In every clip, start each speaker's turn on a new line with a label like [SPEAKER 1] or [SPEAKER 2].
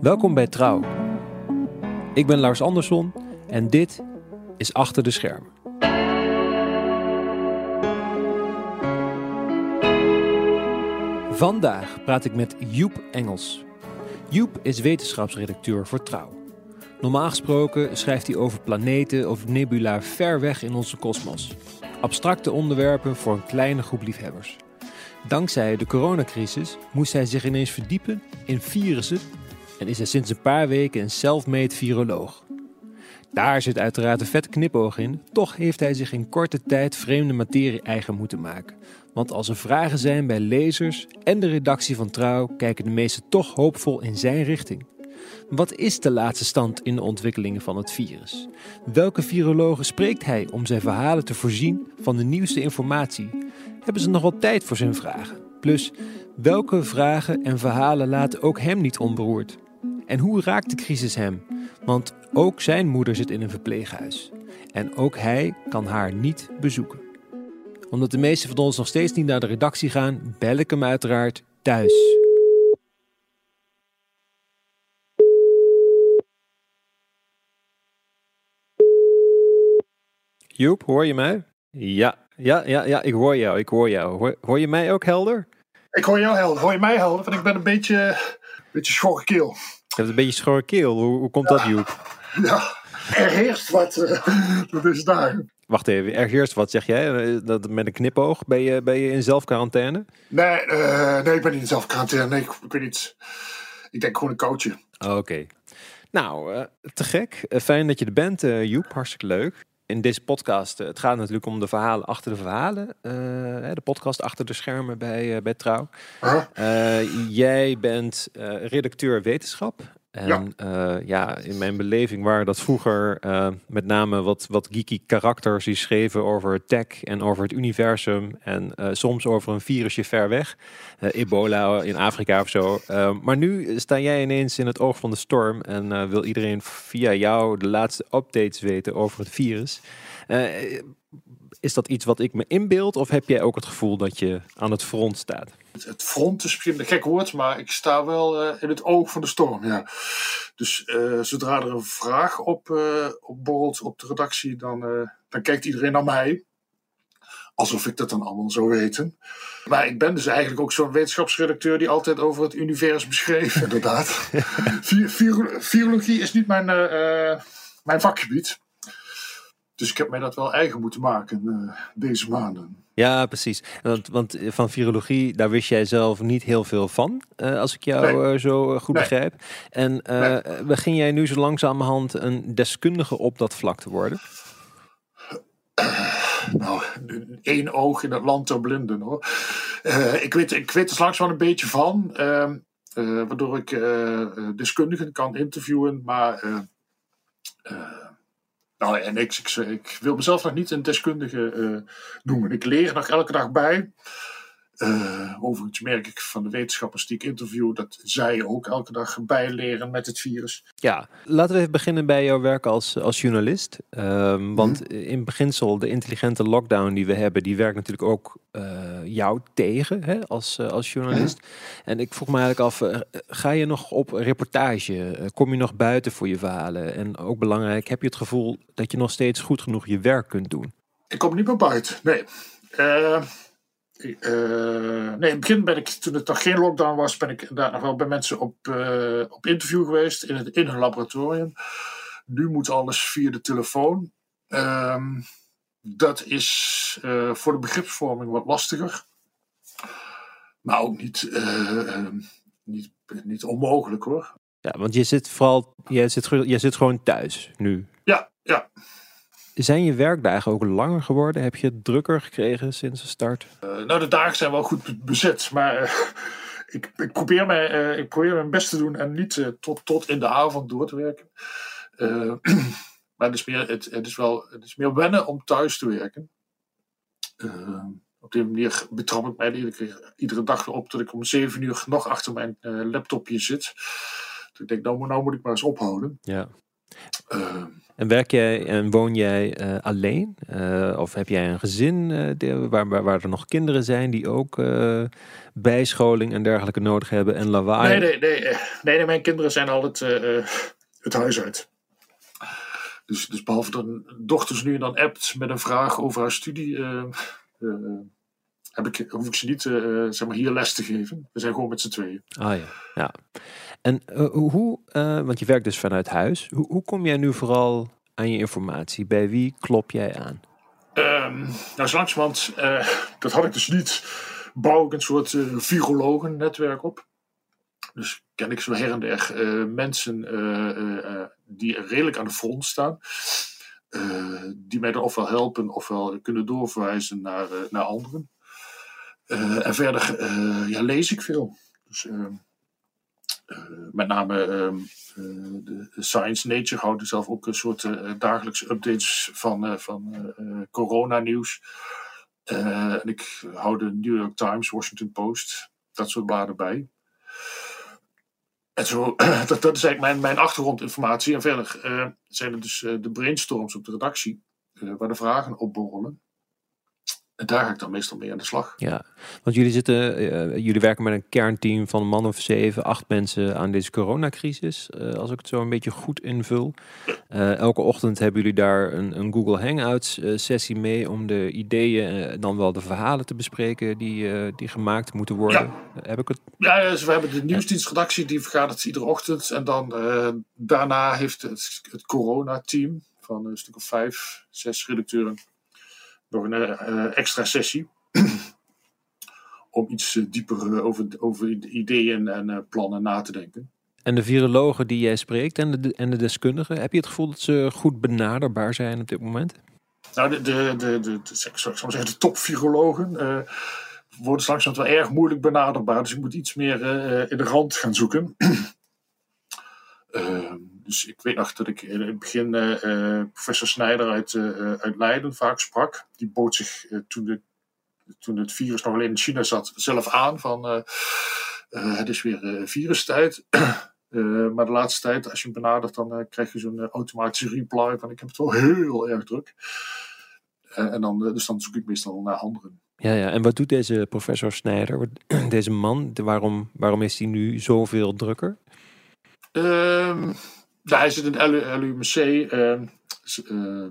[SPEAKER 1] Welkom bij Trouw. Ik ben Lars Andersson en dit is Achter de Schermen. Vandaag praat ik met Joep Engels. Joep is wetenschapsredacteur voor Trouw. Normaal gesproken schrijft hij over planeten of nebula ver weg in onze kosmos. Abstracte onderwerpen voor een kleine groep liefhebbers. Dankzij de coronacrisis moest hij zich ineens verdiepen in virussen en is hij sinds een paar weken een self-made viroloog. Daar zit uiteraard een vet knipoog in, toch heeft hij zich in korte tijd vreemde materie eigen moeten maken. Want als er vragen zijn bij lezers en de redactie van Trouw, kijken de meesten toch hoopvol in zijn richting. Wat is de laatste stand in de ontwikkelingen van het virus? Welke virologen spreekt hij om zijn verhalen te voorzien van de nieuwste informatie? Hebben ze nog wel tijd voor zijn vragen? Plus, welke vragen en verhalen laten ook hem niet onberoerd? En hoe raakt de crisis hem? Want ook zijn moeder zit in een verpleeghuis. En ook hij kan haar niet bezoeken. Omdat de meesten van ons nog steeds niet naar de redactie gaan, bel ik hem uiteraard thuis. Joep, hoor je mij? Ja, ja, ja, ja, ik hoor jou, ik hoor jou. Hoor, hoor je mij ook helder?
[SPEAKER 2] Ik hoor jou helder. Hoor je mij helder? Want ik ben een beetje, een beetje schorre keel.
[SPEAKER 1] Je hebt een beetje schorre keel. Hoe, hoe komt dat, Joep?
[SPEAKER 2] Ja, er heerst wat. eh, dat is daar.
[SPEAKER 1] Wacht even, er heerst wat, zeg jij? Eh, Dat, met een knipoog? Ben je, ben je in zelfquarantaine?
[SPEAKER 2] Nee, eh, nee, ik ben niet in zelfquarantaine. Nee, ik, ik weet niet. Ik denk gewoon een coachje.
[SPEAKER 1] Oké. Nou, te gek. Fijn dat je er bent, Joep. Hartstikke leuk. In deze podcast, eh, het gaat natuurlijk om de verhalen achter de verhalen. Eh, de podcast achter de schermen bij, eh, bij Trouw.
[SPEAKER 2] Huh?
[SPEAKER 1] Eh, jij bent redacteur wetenschap. En ja. ja, in mijn beleving waren dat vroeger eh, met name wat, wat geeky karakters die schreven over tech en over het universum. En eh, soms over een virusje ver weg. Eh, ebola in Afrika of zo. Eh, maar nu sta jij ineens in het oog van de storm en eh, wil iedereen via jou de laatste updates weten over het virus. Eh, is dat iets wat ik me inbeeld of heb jij ook het gevoel dat je aan het front staat?
[SPEAKER 2] Het, het front is misschien een gek woord, maar ik sta wel eh, in het oog van de storm. Ja. Dus eh, zodra er een vraag op, eh op borrelt op de redactie, dan, eh, dan kijkt iedereen naar mij. Alsof ik dat dan allemaal zou weten. Maar ik ben dus eigenlijk ook zo'n wetenschapsredacteur die altijd over het universum schreef, inderdaad. Vi- viro- virologie is niet mijn, eh, eh, mijn vakgebied. Dus ik heb mij dat wel eigen moeten maken eh, deze maanden.
[SPEAKER 1] Ja, precies. Want, want eh, van virologie, daar wist jij zelf niet heel veel van, eh, als ik jou
[SPEAKER 2] Nee.
[SPEAKER 1] eh, zo goed
[SPEAKER 2] Nee.
[SPEAKER 1] begrijp. En begin jij nu zo langzamerhand een deskundige op dat vlak te worden?
[SPEAKER 2] Nou, één oog in het land der blinden hoor. Ik, weet, ik weet er langs wel een beetje van. ehm, eh, waardoor ik deskundigen kan interviewen. Maar. Nou, en ik, ik, ik wil mezelf nog niet een deskundige eh, noemen. Ik leer nog elke dag bij. Eh, overigens merk ik van de wetenschappers die ik interview dat zij ook elke dag bijleren met het virus.
[SPEAKER 1] Ja, laten we even beginnen bij jouw werk als, als journalist. Ehm, want in beginsel, de intelligente lockdown die we hebben, die werkt natuurlijk ook eh, jou tegen hè, als, eh, als journalist. En ik vroeg me eigenlijk af, ga je nog op reportage? Kom je nog buiten voor je verhalen? En ook belangrijk, heb je het gevoel dat je nog steeds goed genoeg je werk kunt doen?
[SPEAKER 2] Ik kom niet meer buiten. Nee. Eh, nee, in het begin ben ik, toen het nog geen lockdown was, ben ik inderdaad nog wel bij mensen op, eh, op interview geweest in, het, in hun laboratorium. Nu moet alles via de telefoon. Ehm, dat is eh, voor de begripsvorming wat lastiger. Maar ook niet, eh, ehm, niet, niet onmogelijk hoor.
[SPEAKER 1] Ja, want je zit vooral, je zit, je zit gewoon thuis nu.
[SPEAKER 2] Ja, ja.
[SPEAKER 1] Zijn je werkdagen ook langer geworden? Heb je het drukker gekregen sinds de start?
[SPEAKER 2] Eh, nou, de dagen zijn wel goed be- bezet, maar eh, ik, ik, probeer mij, eh, ik probeer mijn best te doen en niet tot, tot in de avond door te werken. Maar het is, meer, het, het, is wel, het is meer wennen om thuis te werken. Op die manier betrap ik mij iedere, iedere dag op dat ik om zeven uur nog achter mijn laptopje zit. Dus ik denk, nou, moet- nou moet ik maar eens ophouden.
[SPEAKER 1] Ja.
[SPEAKER 2] Uh,
[SPEAKER 1] en werk jij en woon jij uh, alleen? Uh, of heb jij een gezin uh, waar, waar, er nog kinderen zijn die ook bijscholing en dergelijke nodig hebben en lawaai?
[SPEAKER 2] Nee, nee, nee, nee, mijn kinderen zijn al het, het huis uit. Dus, dus behalve dat dochters nu en dan appt met een vraag over haar studie, heb ik, hoef ik ze niet zeg maar hier les te geven. We zijn gewoon met z'n tweeën.
[SPEAKER 1] Ah ja, ja. En uh, hoe, uh, want je werkt dus vanuit huis, hoe, hoe, kom jij nu vooral aan je informatie? Bij wie klop jij aan?
[SPEAKER 2] Um, nou, zo langzamerhand, uh, dat had ik dus niet, bouw ik een soort virologen-netwerk op. Dus ken ik zo her en der mensen die redelijk aan de front staan. die mij dan ofwel helpen ofwel kunnen doorverwijzen naar, naar anderen. En verder ja, lees ik veel. Dus ehm, eh, met name ehm, eh, de Science Nature houdt zelf ook een soort dagelijkse updates van, van corona-nieuws. en ik hou de New York Times, Washington Post, dat soort bladen bij. En zo, dat, dat is eigenlijk mijn, mijn achtergrondinformatie. En verder zijn er dus de brainstorms op de redactie, waar de vragen opborrelen. En daar ga ik dan meestal mee aan de slag.
[SPEAKER 1] Ja, want jullie, zitten, uh, jullie werken met een kernteam van een man of zeven, acht mensen aan deze coronacrisis. Uh, als ik het zo een beetje goed invul. Uh, elke ochtend hebben jullie daar een, een Google Hangouts sessie mee om de ideeën, dan wel de verhalen te bespreken die, die gemaakt moeten worden.
[SPEAKER 2] Ja. Heb ik het? Ja, dus we hebben de nieuwsdienstredactie die vergadert iedere ochtend. En dan daarna heeft het, het corona-team van een stuk of vijf, zes redacteuren nog een uh, extra sessie. om iets uh, dieper over, over de ideeën en plannen na te denken.
[SPEAKER 1] En de virologen die jij spreekt en de, en de deskundigen, heb je het gevoel dat ze goed benaderbaar zijn op dit moment?
[SPEAKER 2] Nou, de, de, de, de, de, zeggen, de top-virologen worden straks wel erg moeilijk benaderbaar. Dus ik moet iets meer in de rand gaan zoeken. dus ik weet nog dat ik in het begin uh, professor Snijder uit, uh, uit Leiden vaak sprak. Die bood zich toen, de, toen het virus nog alleen in China zat zelf aan van het is weer virustijd. maar de laatste tijd, als je hem benadert, dan krijg je zo'n automatische reply van ik heb het wel heel erg druk. en dan, dus dan zoek ik meestal naar anderen.
[SPEAKER 1] Ja, ja, en wat doet deze professor Snijder, deze man? Waarom, waarom is hij nu zoveel drukker?
[SPEAKER 2] Um, nou, hij zit in LUMC. Uh, uh,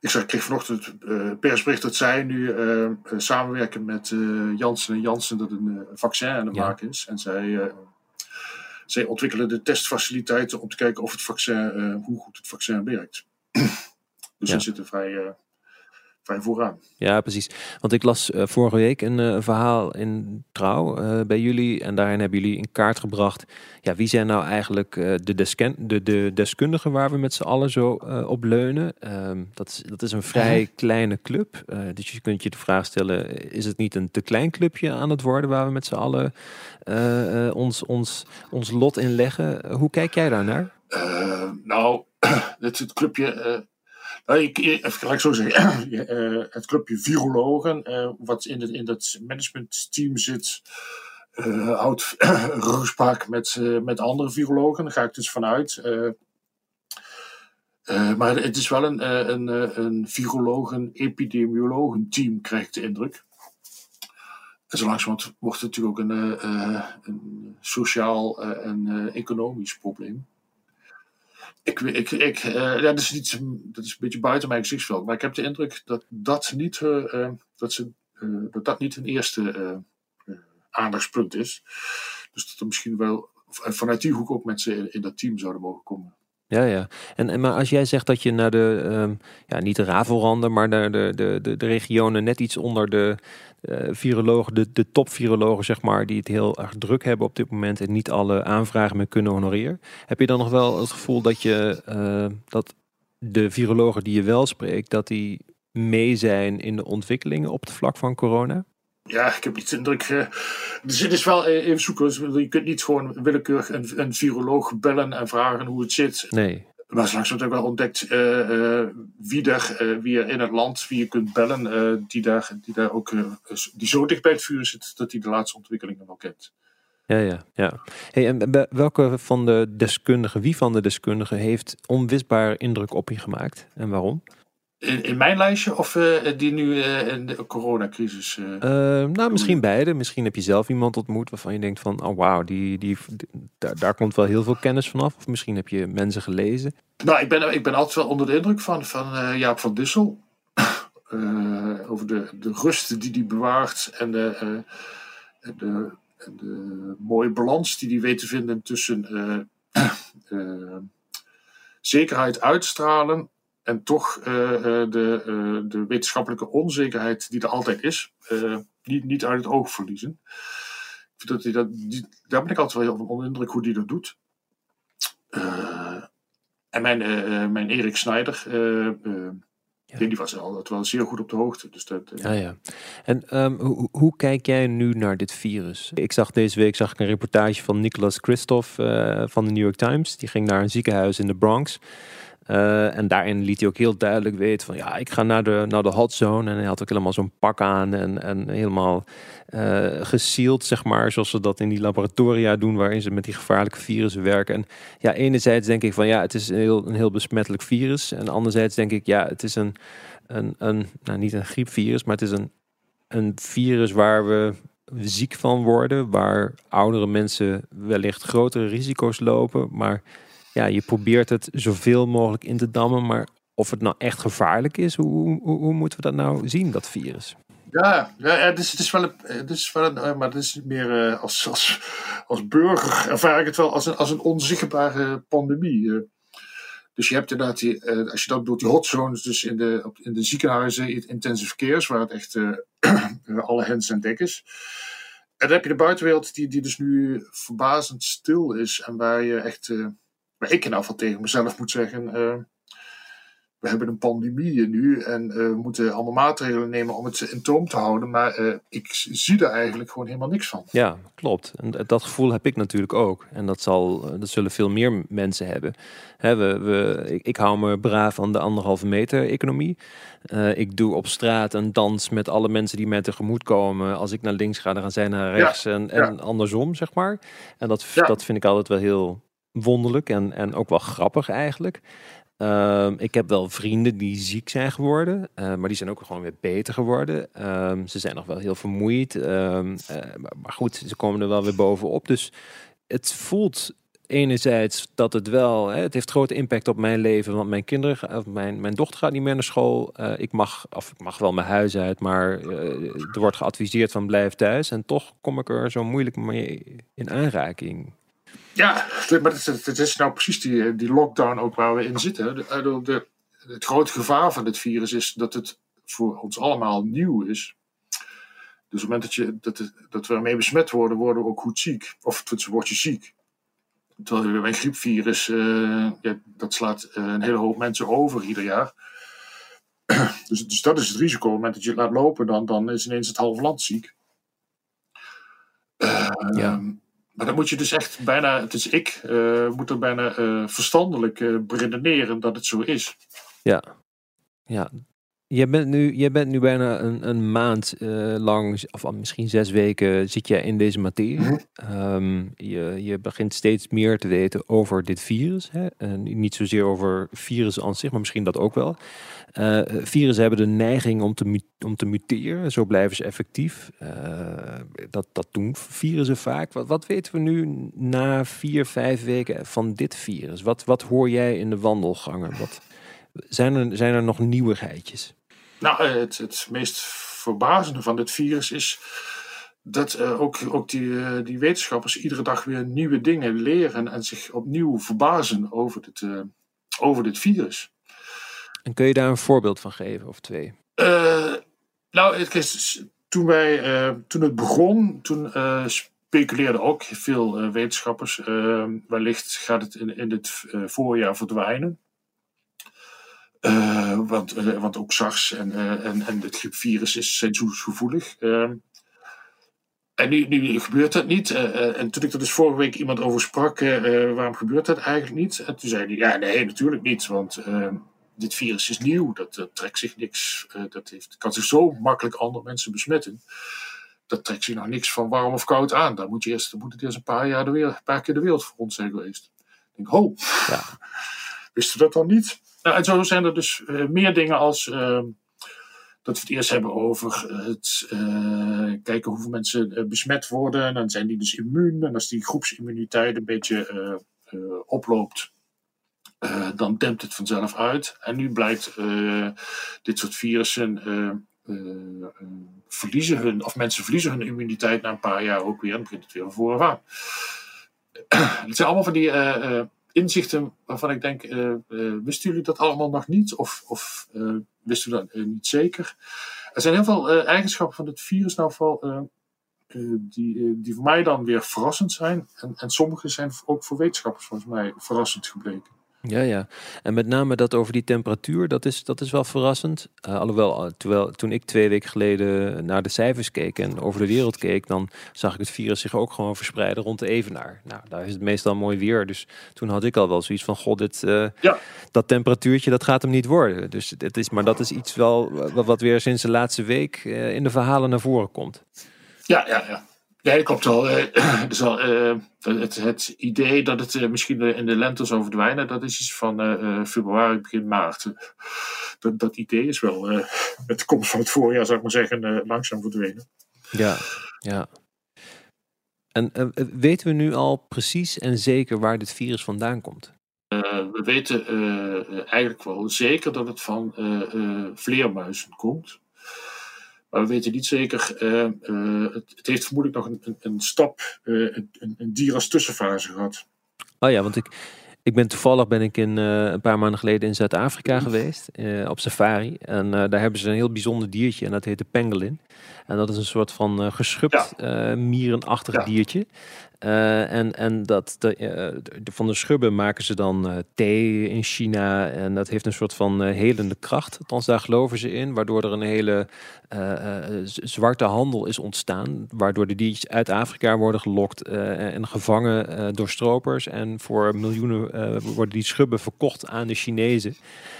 [SPEAKER 2] ik, zag, ik kreeg vanochtend uh, persbericht dat zij nu uh, samenwerken met uh, Janssen en Janssen dat een vaccin aan de ja. maken is. En zij, zij ontwikkelen de testfaciliteiten om te kijken of het vaccin, hoe goed het vaccin werkt. dus ja. ze zitten vrij vooraan.
[SPEAKER 1] Ja, precies. Want ik las uh, vorige week een uh, verhaal in Trouw uh, bij jullie. En daarin hebben jullie in kaart gebracht. Ja, wie zijn nou eigenlijk de, desken, de, de deskundigen waar we met z'n allen zo op leunen? Um, dat, is, dat is een vrij -huh. kleine club. dus je kunt je de vraag stellen: is het niet een te klein clubje aan het worden waar we met z'n allen ons, ons, ons lot in leggen? hoe kijk jij daar naar?
[SPEAKER 2] nou, het, het clubje ik, even gelijk zo zeggen. uh, het clubje virologen, wat in, het, in dat managementteam zit, uh, houdt ruggespraak met, met andere virologen. Daar ga ik dus vanuit. maar het is wel een, een, een virologen-epidemiologen-team, krijg ik de indruk. En zo langzamerhand wordt het natuurlijk ook een, een sociaal en economisch probleem. Ik, ik, ik, uh, ja, dat, is dat is een beetje buiten mijn gezichtsveld. Maar ik heb de indruk dat dat niet, uh, dat ze, dat, dat niet een eerste aandachtspunt is. Dus dat er misschien wel vanuit die hoek ook mensen in dat team zouden mogen komen.
[SPEAKER 1] Ja, ja. En, en maar als jij zegt dat je naar de, um, ja, niet de ravelranden, maar naar de, de, de, de regionen net iets onder de uh, virologen, de, de top-virologen, zeg maar, die het heel erg druk hebben op dit moment en niet alle aanvragen meer kunnen honoreren. Heb je dan nog wel het gevoel dat je, uh, dat de virologen die je wel spreekt, dat die mee zijn in de ontwikkelingen op het vlak van corona?
[SPEAKER 2] Ja, ik heb niet de indruk. Uh, dus het is wel even zoeken. Je kunt niet gewoon willekeurig een, een viroloog bellen en vragen hoe het zit.
[SPEAKER 1] Nee.
[SPEAKER 2] Maar straks wordt ook wel ontdekt uh, uh, wie, er, wie er in het land, wie je kunt bellen, die, daar, die daar ook die zo dicht bij het vuur zit dat hij de laatste ontwikkelingen wel kent.
[SPEAKER 1] Ja, ja, ja. Hey, en welke van de deskundigen, wie van de deskundigen heeft onwisbare indruk op je gemaakt en waarom?
[SPEAKER 2] In, in mijn lijstje of uh, die nu uh, in de coronacrisis? Uh,
[SPEAKER 1] nou, misschien beide. Misschien heb je zelf iemand ontmoet waarvan je denkt van, oh wauw, die, die, daar, daar komt wel heel veel kennis vanaf. Of misschien heb je mensen gelezen.
[SPEAKER 2] Nou, ik ben, ik ben altijd wel onder de indruk van, van Jaap van Dussel. over de, de rust die hij bewaart en de, de, de mooie balans die hij weet te vinden tussen zekerheid uitstralen en toch uh, de, uh, de wetenschappelijke onzekerheid die er altijd is, niet, niet uit het oog verliezen. Ik vind dat hij dat, die, daar ben ik altijd wel heel onder indruk hoe die dat doet. en mijn, mijn Erik Snijder, ja. die was altijd wel zeer goed op de hoogte. Dus dat,
[SPEAKER 1] ja, ja. En um, hoe, hoe kijk jij nu naar dit virus? Ik zag deze week zag ik een reportage van Nicolas Christoph van de New York Times. Die ging naar een ziekenhuis in de Bronx. Uh, en daarin liet hij ook heel duidelijk weten van ja, ik ga naar de, naar de hot zone. En hij had ook helemaal zo'n pak aan en, en helemaal uh, zeg maar, zoals ze dat in die laboratoria doen, waarin ze met die gevaarlijke virussen werken. En ja, enerzijds denk ik van ja, het is een heel, een heel besmettelijk virus. En anderzijds denk ik ja, het is een, een, een nou niet een griepvirus, maar het is een, een virus waar we ziek van worden, waar oudere mensen wellicht grotere risico's lopen, maar ja, je probeert het zoveel mogelijk in te dammen, maar of het nou echt gevaarlijk is, hoe, hoe, moeten we dat nou zien, dat virus?
[SPEAKER 2] Ja, ja het, is, het is wel een, het is wel eh, maar het is meer uh, als, als, als burger ervaar ik het wel als een, als een onzichtbare pandemie. Uh, dus je hebt inderdaad, die, als je dat bedoelt, die hotzones, dus in de, in de ziekenhuizen, intensive cares, waar het echt alle hens en dek is. En dan heb je de buitenwereld die, die dus nu verbazend stil is en waar je echt maar ik in afval tegen mezelf moet zeggen. Uh, we hebben een pandemie nu en uh, we moeten allemaal maatregelen nemen om het in toom te houden. Maar uh, ik zie er eigenlijk gewoon helemaal niks van.
[SPEAKER 1] Ja, klopt. En dat gevoel heb ik natuurlijk ook. En dat, zal, dat zullen veel meer mensen hebben. We, we, ik, ik, hou me braaf aan de anderhalve meter economie. Uh, ik doe op straat een dans met alle mensen die mij tegemoet komen. Als ik naar links ga, dan gaan zij naar rechts ja, en, en ja. andersom, zeg maar. En dat, ja. dat vind ik altijd wel heel wonderlijk en, en ook wel grappig eigenlijk. Uh, ik heb wel vrienden die ziek zijn geworden, uh, maar die zijn ook gewoon weer beter geworden. Uh, ze zijn nog wel heel vermoeid, ehm, eh, maar goed, ze komen er wel weer bovenop. Dus het voelt enerzijds dat het wel, hè, het heeft grote impact op mijn leven, want mijn kinderen, of mijn, mijn dochter gaat niet meer naar school. Uh, ik mag, of ik mag wel mijn huis uit, maar er wordt geadviseerd van blijf thuis. En toch kom ik er zo moeilijk mee in aanraking.
[SPEAKER 2] Ja, maar het, is nou precies die, die lockdown ook waar we in zitten. De, de, het grote gevaar van dit virus is dat het voor ons allemaal nieuw is. Dus op het moment dat, je, dat, dat we ermee besmet worden, worden we ook goed ziek. Of word je ziek. Terwijl een griepvirus, uh, ja, dat slaat uh, een hele hoop mensen over ieder jaar. dus, dus dat is het risico. Op het moment dat je het laat lopen, dan, dan is ineens het halve land ziek. Uh, ja. Maar dan moet je dus echt bijna, het is ik, uh, moet er bijna uh, verstandelijk uh, redeneren dat het zo is.
[SPEAKER 1] Ja, ja. Je bent nu, je bent nu bijna een, een maand lang, of misschien zes weken, zit je in deze materie. Mm -hmm. um, je, je begint steeds meer te weten over dit virus. Hè? En niet zozeer over virussen aan zich, maar misschien dat ook wel. Uh, virussen hebben de neiging om te, om te muteren, zo blijven ze effectief. Uh, dat, dat doen virussen vaak. Wat, wat weten we nu na vier, vijf weken van dit virus? Wat, wat hoor jij in de wandelgangen? Wat, zijn, er, zijn er nog nieuwigheidjes?
[SPEAKER 2] Nou, het, het meest verbazende van dit virus is dat uh, ook, ook die, uh, die wetenschappers iedere dag weer nieuwe dingen leren en zich opnieuw verbazen over dit, uh, over dit virus.
[SPEAKER 1] En kun je daar een voorbeeld van geven of twee?
[SPEAKER 2] Nou, het is, toen, wij, toen het begon, toen speculeerden ook veel wetenschappers. wellicht gaat het in, in het voorjaar verdwijnen. Want, want ook SARS en, en, en het griepvirus is, zijn gevoelig. en nu, nu gebeurt dat niet. en toen ik er dus vorige week iemand over sprak, waarom gebeurt dat eigenlijk niet? En toen zei hij, ja nee, natuurlijk niet. Want dit virus is nieuw, dat, dat trekt zich niks, uh, dat heeft, kan zich zo makkelijk andere mensen besmetten. dat trekt zich nog niks van warm of koud aan. Dan moet, je eerst, moet het eerst een paar, jaar de wereld, een paar keer de wereld voor ons zijn geweest. Ik denk, ho, ja. wisten we dat dan niet? Nou, en zo zijn er dus uh, meer dingen als uh, dat we het eerst hebben over het uh, kijken hoeveel mensen besmet worden. En dan zijn die dus immuun. En als die groepsimmuniteit een beetje oploopt, dan dempt het vanzelf uit. En nu blijkt dit soort virussen verliezen hun, of mensen verliezen hun immuniteit na een paar jaar ook weer en begint het weer vooraf aan. het zijn allemaal van die inzichten waarvan ik denk, wisten jullie dat allemaal nog niet? Of, of wisten jullie dat niet zeker? Er zijn heel veel eigenschappen van het virus nou vooral die, die voor mij dan weer verrassend zijn. En, en sommige zijn ook voor wetenschappers volgens mij verrassend gebleken.
[SPEAKER 1] Ja, ja. En met name dat over die temperatuur, dat is, dat is wel verrassend. Uh, alhoewel, eh, terwijl, toen ik twee weken geleden naar de cijfers keek en over de wereld keek, dan zag ik het virus zich ook gewoon verspreiden rond de Evenaar. Nou, daar is het meestal mooi weer. Dus toen had ik al wel zoiets van, god, dit, uh, ja. dat temperatuurtje, dat gaat hem niet worden. Dus het is, maar dat is iets wel wat, weer sinds de laatste week in de verhalen naar voren komt.
[SPEAKER 2] Ja, ja, ja. Ja, dat klopt al. dus al het, het, idee dat het uh, misschien in de lente zou verdwijnen, dat is iets van uh, februari, begin maart. Dat, dat idee is wel met de komst van het voorjaar, zou ik maar zeggen, langzaam verdwenen.
[SPEAKER 1] Ja, ja. En weten we nu al precies en zeker waar dit virus vandaan komt?
[SPEAKER 2] we weten eigenlijk wel zeker dat het van vleermuizen komt. Maar we weten niet zeker. Uh, uh, het, het, heeft vermoedelijk nog een, een, een stap, uh, een, een, dier als tussenfase gehad.
[SPEAKER 1] Oh ja, want ik, ik ben toevallig ben ik in, een paar maanden geleden in Zuid-Afrika geweest, op safari. En daar hebben ze een heel bijzonder diertje en dat heet de pangolin. En dat is een soort van geschupt mierenachtig diertje. Uh, en en dat de, uh, van de schubben maken ze dan uh, thee in China. En dat heeft een soort van helende kracht. Althans, daar geloven ze in. Waardoor er een hele zwarte handel is ontstaan. Waardoor de diertjes uit Afrika worden gelokt en gevangen door stropers. En voor miljoenen worden die schubben verkocht aan de Chinezen.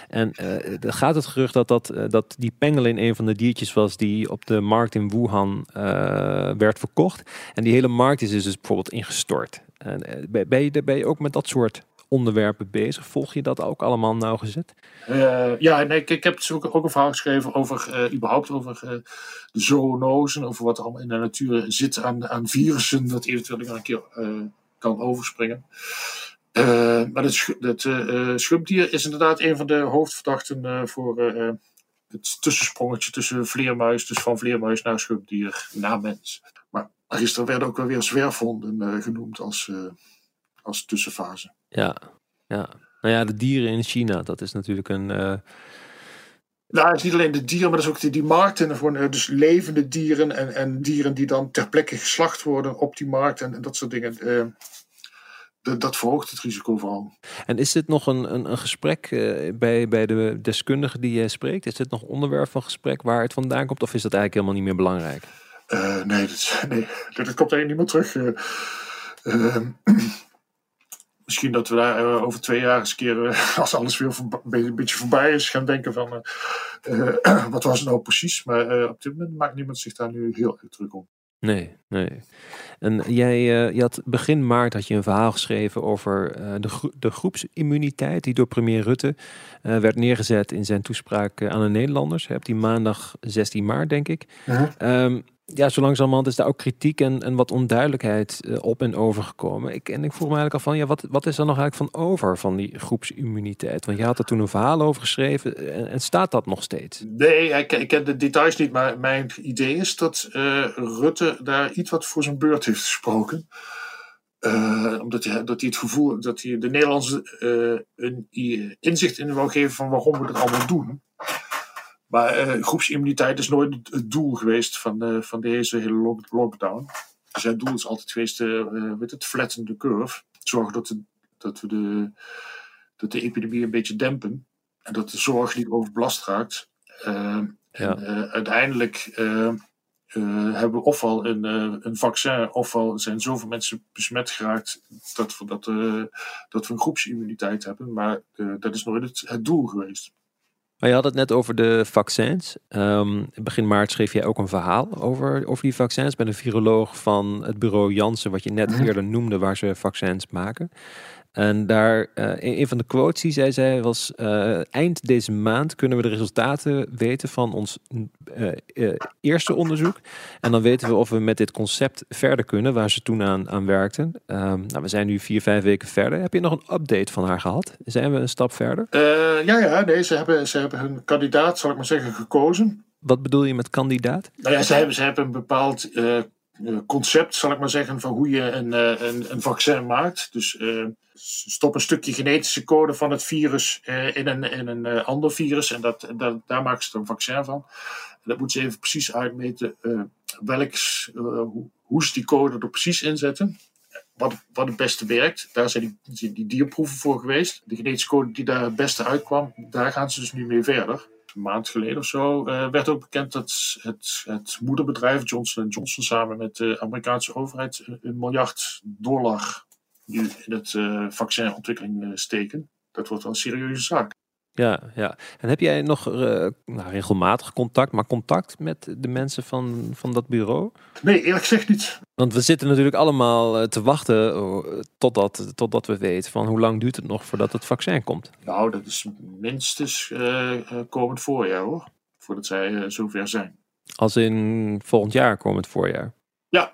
[SPEAKER 1] En er gaat het gerucht dat, dat, dat die pangolin een van de diertjes was die op de markt in Wuhan werd verkocht. En die hele markt is dus bijvoorbeeld ingestort. En, eh, ben, je, ben je ook met dat soort onderwerpen bezig? Volg je dat ook allemaal nauwgezet?
[SPEAKER 2] Uh, ja, nee, ik, ik heb dus ook, een verhaal geschreven over uh, überhaupt over de zoonosen, over wat er allemaal in de natuur zit aan, aan virussen, dat eventueel een keer kan overspringen. maar het, het schubdier is inderdaad een van de hoofdverdachten voor het tussensprongetje tussen vleermuis, dus van vleermuis naar schubdier naar mens. Er werden ook wel weer zwerfhonden uh, genoemd als, uh, als tussenfase.
[SPEAKER 1] Ja, ja. Nou ja, de dieren in China, dat is natuurlijk een. Uh...
[SPEAKER 2] Nou, het is niet alleen de dieren, maar dat is ook die, die markten dus levende dieren en, en dieren die dan ter plekke geslacht worden op die markt en, en dat soort dingen. Dat, dat, verhoogt het risico vooral.
[SPEAKER 1] En is dit nog een, een, een gesprek bij, bij de deskundigen die jij spreekt? Is dit nog onderwerp van gesprek waar het vandaan komt? Of is dat eigenlijk helemaal niet meer belangrijk?
[SPEAKER 2] Uh, nee, dat, nee, dat komt eigenlijk niet meer terug. Uh, misschien dat we daar over twee jaar eens een keer, als alles weer een beetje voorbij is, gaan denken van wat was het nou precies. Maar op dit moment maakt niemand zich daar nu heel erg druk om.
[SPEAKER 1] Nee, nee. En jij je had begin maart had je een verhaal geschreven over de, de groepsimmuniteit die door premier Rutte werd neergezet in zijn toespraak aan de Nederlanders. Op die maandag 16 maart, denk ik. -huh ja, zo langzamerhand is daar ook kritiek en, en wat onduidelijkheid uh, op en over gekomen. Ik, en ik vroeg me eigenlijk af van, ja, wat, wat is er nog eigenlijk van over van die groepsimmuniteit? Want je had er toen een verhaal over geschreven en, en staat dat nog steeds?
[SPEAKER 2] Nee, ik, ik ken de details niet, maar mijn idee is dat uh, Rutte daar iets wat voor zijn beurt heeft gesproken. Omdat hij, dat hij het gevoel dat hij de Nederlandse een inzicht in wil geven van waarom we het allemaal doen. Maar uh, groepsimmuniteit is nooit het doel geweest van, uh, van deze hele lockdown. Zijn doel is altijd geweest, uh, weet het, flatten the curve. Zorgen dat, de, dat we de, dat de epidemie een beetje dempen. En dat de zorg niet overbelast raakt. Ja. En uiteindelijk hebben we ofwel een, een vaccin, ofwel zijn zoveel mensen besmet geraakt dat we, dat, dat we een groepsimmuniteit hebben. Maar dat is nooit het, het doel geweest.
[SPEAKER 1] Maar je had het net over de vaccins. Um, begin maart schreef jij ook een verhaal over, over die vaccins bij een viroloog van het bureau Janssen, wat je net mhm. eerder noemde, waar ze vaccins maken. En daar, uh, een van de quotes die zij zei was: uh, eind deze maand kunnen we de resultaten weten van ons uh, eerste onderzoek. En dan weten we of we met dit concept verder kunnen, waar ze toen aan, aan werkten. Um, nou, we zijn nu vier, vijf weken verder. Heb je nog een update van haar gehad? Zijn we een stap verder?
[SPEAKER 2] ja, ja, nee, ze hebben, ze hebben hun kandidaat, zal ik maar zeggen, gekozen.
[SPEAKER 1] Wat bedoel je met kandidaat?
[SPEAKER 2] Nou ja, ze hebben, ze hebben een bepaald concept, zal ik maar zeggen, van hoe je een, een, een vaccin maakt. Dus stop een stukje genetische code van het virus uh, in een, in een ander virus en dat, dat, daar maken ze een vaccin van. En dat moeten ze even precies uitmeten hoe, ze die code er precies inzetten. Wat, wat het beste werkt. Daar zijn die, die dierproeven voor geweest. De genetische code die daar het beste uitkwam, daar gaan ze dus nu mee verder. Een maand geleden of zo werd ook bekend dat het, het moederbedrijf Johnson Johnson samen met de Amerikaanse overheid een miljard dollar nu in het uh, vaccinontwikkeling uh, steken. Dat wordt wel een serieuze zaak.
[SPEAKER 1] Ja, ja. En heb jij nog uh, nou, regelmatig contact, maar contact met de mensen van, van dat bureau?
[SPEAKER 2] Nee, eerlijk gezegd niet.
[SPEAKER 1] Want we zitten natuurlijk allemaal te wachten totdat, totdat we weten van hoe lang duurt het nog voordat het vaccin komt.
[SPEAKER 2] Nou, dat is minstens komend voorjaar hoor, voordat zij zover zijn.
[SPEAKER 1] Als in volgend jaar komend voorjaar?
[SPEAKER 2] Ja,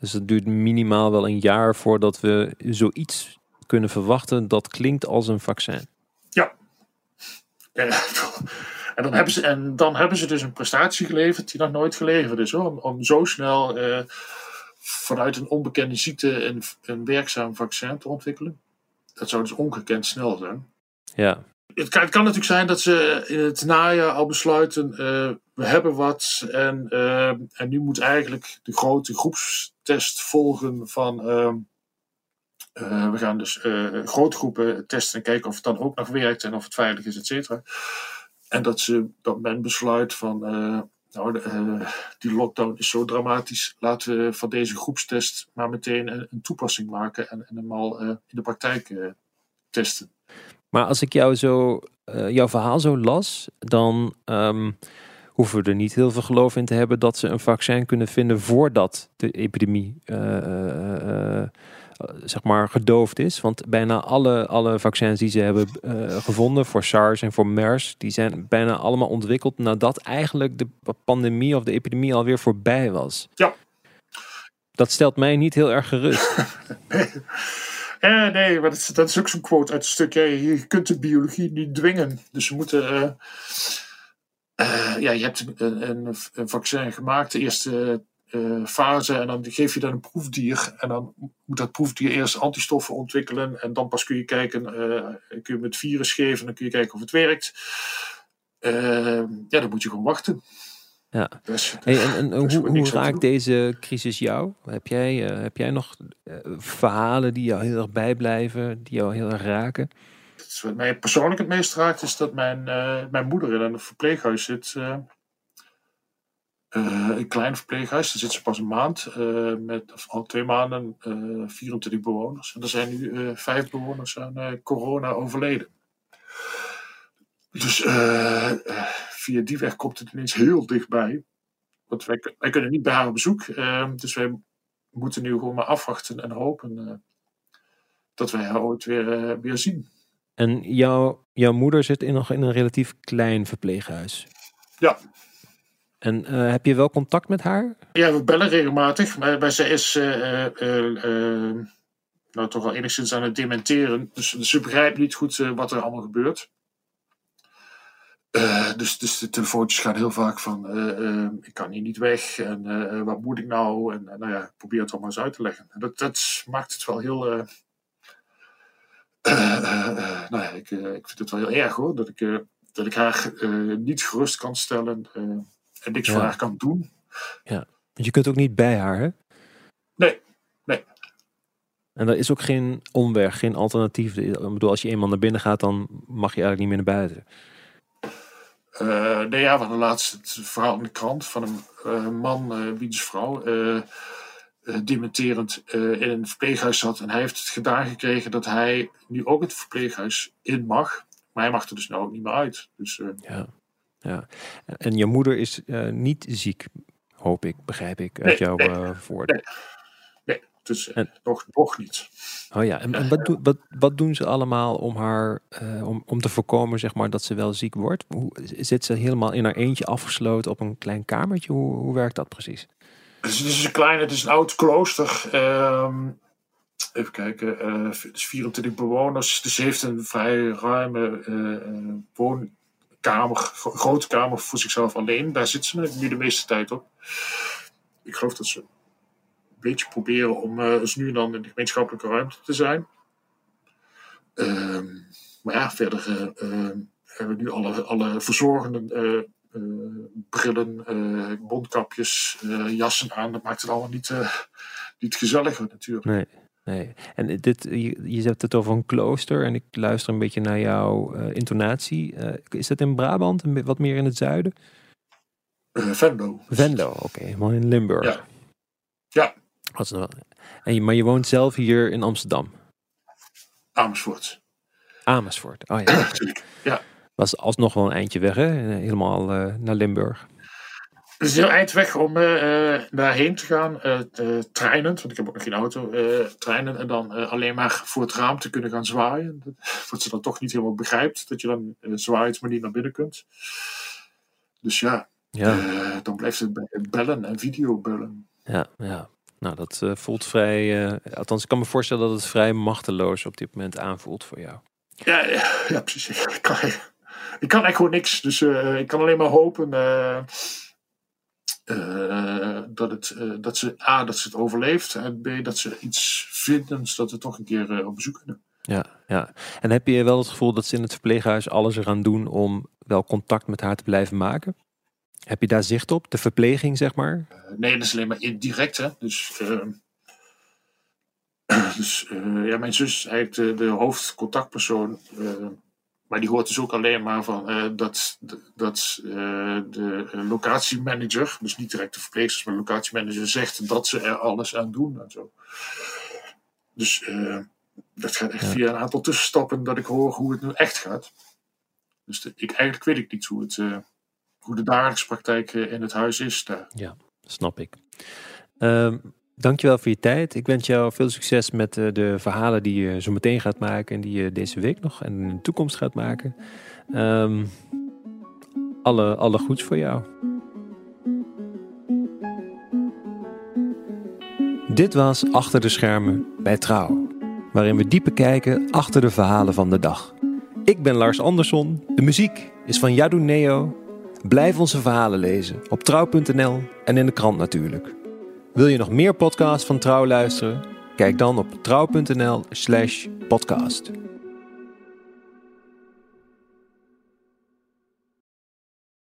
[SPEAKER 1] dus het duurt minimaal wel een jaar voordat we zoiets kunnen verwachten dat klinkt als een vaccin.
[SPEAKER 2] En dan hebben ze, en dan hebben ze dus een prestatie geleverd die nog nooit geleverd is. Hoor. Om, om zo snel eh, vanuit een onbekende ziekte een, een werkzaam vaccin te ontwikkelen. Dat zou dus ongekend snel zijn.
[SPEAKER 1] Ja.
[SPEAKER 2] Het kan, het kan, natuurlijk zijn dat ze in het najaar al besluiten, uh, we hebben wat en, uh, en nu moet eigenlijk de grote groepstest volgen van, uh, we gaan dus grote groepen testen en kijken of het dan ook nog werkt en of het veilig is, et cetera. En dat, ze, dat men besluit van, nou, de, die lockdown is zo dramatisch, laten we van deze groepstest maar meteen een, toepassing maken en, en hem al in de praktijk testen.
[SPEAKER 1] Maar als ik jou zo, jouw verhaal zo las, dan um, hoeven we er niet heel veel geloof in te hebben dat ze een vaccin kunnen vinden voordat de epidemie zeg maar gedoofd is. Want bijna alle, alle vaccins die ze hebben gevonden voor SARS en voor MERS, die zijn bijna allemaal ontwikkeld nadat eigenlijk de pandemie of de epidemie alweer voorbij was.
[SPEAKER 2] Ja.
[SPEAKER 1] Dat stelt mij niet heel erg gerust.
[SPEAKER 2] Eh, nee, maar dat, dat is ook zo'n quote uit het stuk. je kunt de biologie niet dwingen. Dus we moeten. Uh, uh, ja, je hebt een, een, een, vaccin gemaakt, de eerste uh, fase, en dan geef je dan een proefdier. En dan moet dat proefdier eerst antistoffen ontwikkelen. En dan pas kun je kijken, kun je het virus geven, en dan kun je kijken of het werkt. ja, dan moet je gewoon wachten.
[SPEAKER 1] Ja. hey, en, hoe, hoe raakt deze crisis jou? Heb jij, uh, heb jij nog verhalen die jou heel erg bijblijven, die jou heel erg raken?
[SPEAKER 2] Wat mij persoonlijk het meest raakt is dat mijn, mijn moeder in een verpleeghuis zit. Een klein verpleeghuis, daar zit ze pas een maand, met al twee maanden 24 bewoners. En er zijn nu vijf bewoners aan corona overleden. Dus via die weg komt het ineens heel dichtbij. Want wij, wij kunnen niet bij haar op bezoek. Uh, dus wij moeten nu gewoon maar afwachten en hopen uh, dat wij haar ooit weer, uh, weer zien.
[SPEAKER 1] En jouw, jouw moeder zit in, nog in een relatief klein verpleeghuis.
[SPEAKER 2] Ja.
[SPEAKER 1] En uh, heb je wel contact met haar?
[SPEAKER 2] Ja, we bellen regelmatig. Maar, maar zij is nou, toch wel enigszins aan het dementeren. Dus, ze begrijpt niet goed wat er allemaal gebeurt. Dus, dus de telefoontjes gaan heel vaak van: ik kan hier niet weg en wat moet ik nou? En nou ja, probeer het allemaal eens uit te leggen. En dat, dat maakt het wel heel. nou ja, ik, ik vind het wel heel erg hoor, dat ik, dat ik haar niet gerust kan stellen en niks voor haar kan doen.
[SPEAKER 1] Ja, want je kunt ook niet bij haar, hè?
[SPEAKER 2] Nee, nee.
[SPEAKER 1] En er is ook geen omweg, geen alternatief. Ik bedoel, als je eenmaal naar binnen gaat, dan mag je eigenlijk niet meer naar buiten.
[SPEAKER 2] Uh, nee, ja, we hadden laatst het verhaal in de krant van een uh, man, uh, wiens vrouw, dementerend in een verpleeghuis zat. En hij heeft het gedaan gekregen dat hij nu ook het verpleeghuis in mag. maar hij mag er dus nou ook niet meer uit. Dus,
[SPEAKER 1] ja. Ja. En je moeder is niet ziek, hoop ik, begrijp ik, uit jouw nee, woorden.
[SPEAKER 2] Nee, dus en, nog, nog niet.
[SPEAKER 1] Oh ja, en, en wat, wat, wat doen ze allemaal om haar, om, om te voorkomen zeg maar, dat ze wel ziek wordt? Hoe, zit ze helemaal in haar eentje afgesloten op een klein kamertje? Hoe, hoe werkt dat precies?
[SPEAKER 2] Het is een klein, het is een oud klooster. Ehm, even kijken, uh, het is 24 bewoners. Dus ze heeft een vrij ruime uh, woonkamer, grote kamer voor zichzelf alleen. Daar zit ze nu de meeste tijd op. Ik geloof dat ze een beetje proberen om uh, nu en dan in de gemeenschappelijke ruimte te zijn. Ehm, maar ja, verder hebben we nu alle, alle verzorgenden eh, brillen, uh, mondkapjes, jassen aan. Dat maakt het allemaal niet, niet gezelliger natuurlijk.
[SPEAKER 1] Nee, nee. En dit, je, je hebt het over een klooster en ik luister een beetje naar jouw intonatie. is dat in Brabant, wat meer in het zuiden?
[SPEAKER 2] Venlo.
[SPEAKER 1] Venlo, oké. Helemaal in Limburg.
[SPEAKER 2] Ja. ja.
[SPEAKER 1] En je, maar je woont zelf hier in Amsterdam?
[SPEAKER 2] Amersfoort.
[SPEAKER 1] Amersfoort, oh ja.
[SPEAKER 2] Natuurlijk, ja
[SPEAKER 1] was alsnog wel een eindje weg, hè? helemaal naar Limburg.
[SPEAKER 2] Het is heel eind weg om uh, daarheen te gaan, uh, treinend, want ik heb ook nog geen auto, treinen en dan alleen maar voor het raam te kunnen gaan zwaaien. Wat ze dan toch niet helemaal begrijpt, dat je dan zwaait maar niet naar binnen kunt. Dus ja, ja. dan blijft het bellen en videobellen.
[SPEAKER 1] Ja, ja. Nou, dat voelt vrij, althans ik kan me voorstellen dat het vrij machteloos op dit moment aanvoelt voor jou.
[SPEAKER 2] Ja, ja, ja precies. Ik kan, ik kan echt gewoon niks. Dus ik kan alleen maar hopen uh, uh, dat, het, dat, ze, A, dat ze het overleeft. En B, dat ze iets vinden zodat we toch een keer op bezoek kunnen.
[SPEAKER 1] Ja, ja. En heb je wel het gevoel dat ze in het verpleeghuis alles eraan doen om wel contact met haar te blijven maken? Heb je daar zicht op? De verpleging, zeg maar?
[SPEAKER 2] nee, dat is alleen maar indirect. Hè? Dus, dus ja, mijn zus is eigenlijk de, de hoofdcontactpersoon. Maar die hoort dus ook alleen maar van uh, dat, dat uh, de locatiemanager, dus niet direct de verpleegsters, maar de locatiemanager zegt dat ze er alles aan doen en zo. Dus uh, dat gaat echt via een aantal tussenstappen dat ik hoor hoe het nu echt gaat. Dus de, ik, eigenlijk weet ik niet hoe, het, hoe de dagelijkse praktijk in het huis is daar.
[SPEAKER 1] Ja, snap ik. Um, Dankjewel voor je tijd. Ik wens jou veel succes met uh, de verhalen die je zo meteen gaat maken en die je deze week nog en in de toekomst gaat maken. Um, alle, alle goeds voor jou. Dit was Achter de Schermen bij Trouw, waarin we dieper kijken achter de verhalen van de dag. Ik ben Lars Andersson, de muziek is van Yadu Neo. Blijf onze verhalen lezen op trouw.nl en in de krant natuurlijk. Wil je nog meer podcasts van Trouw luisteren? Kijk dan op trouw.nl/podcast.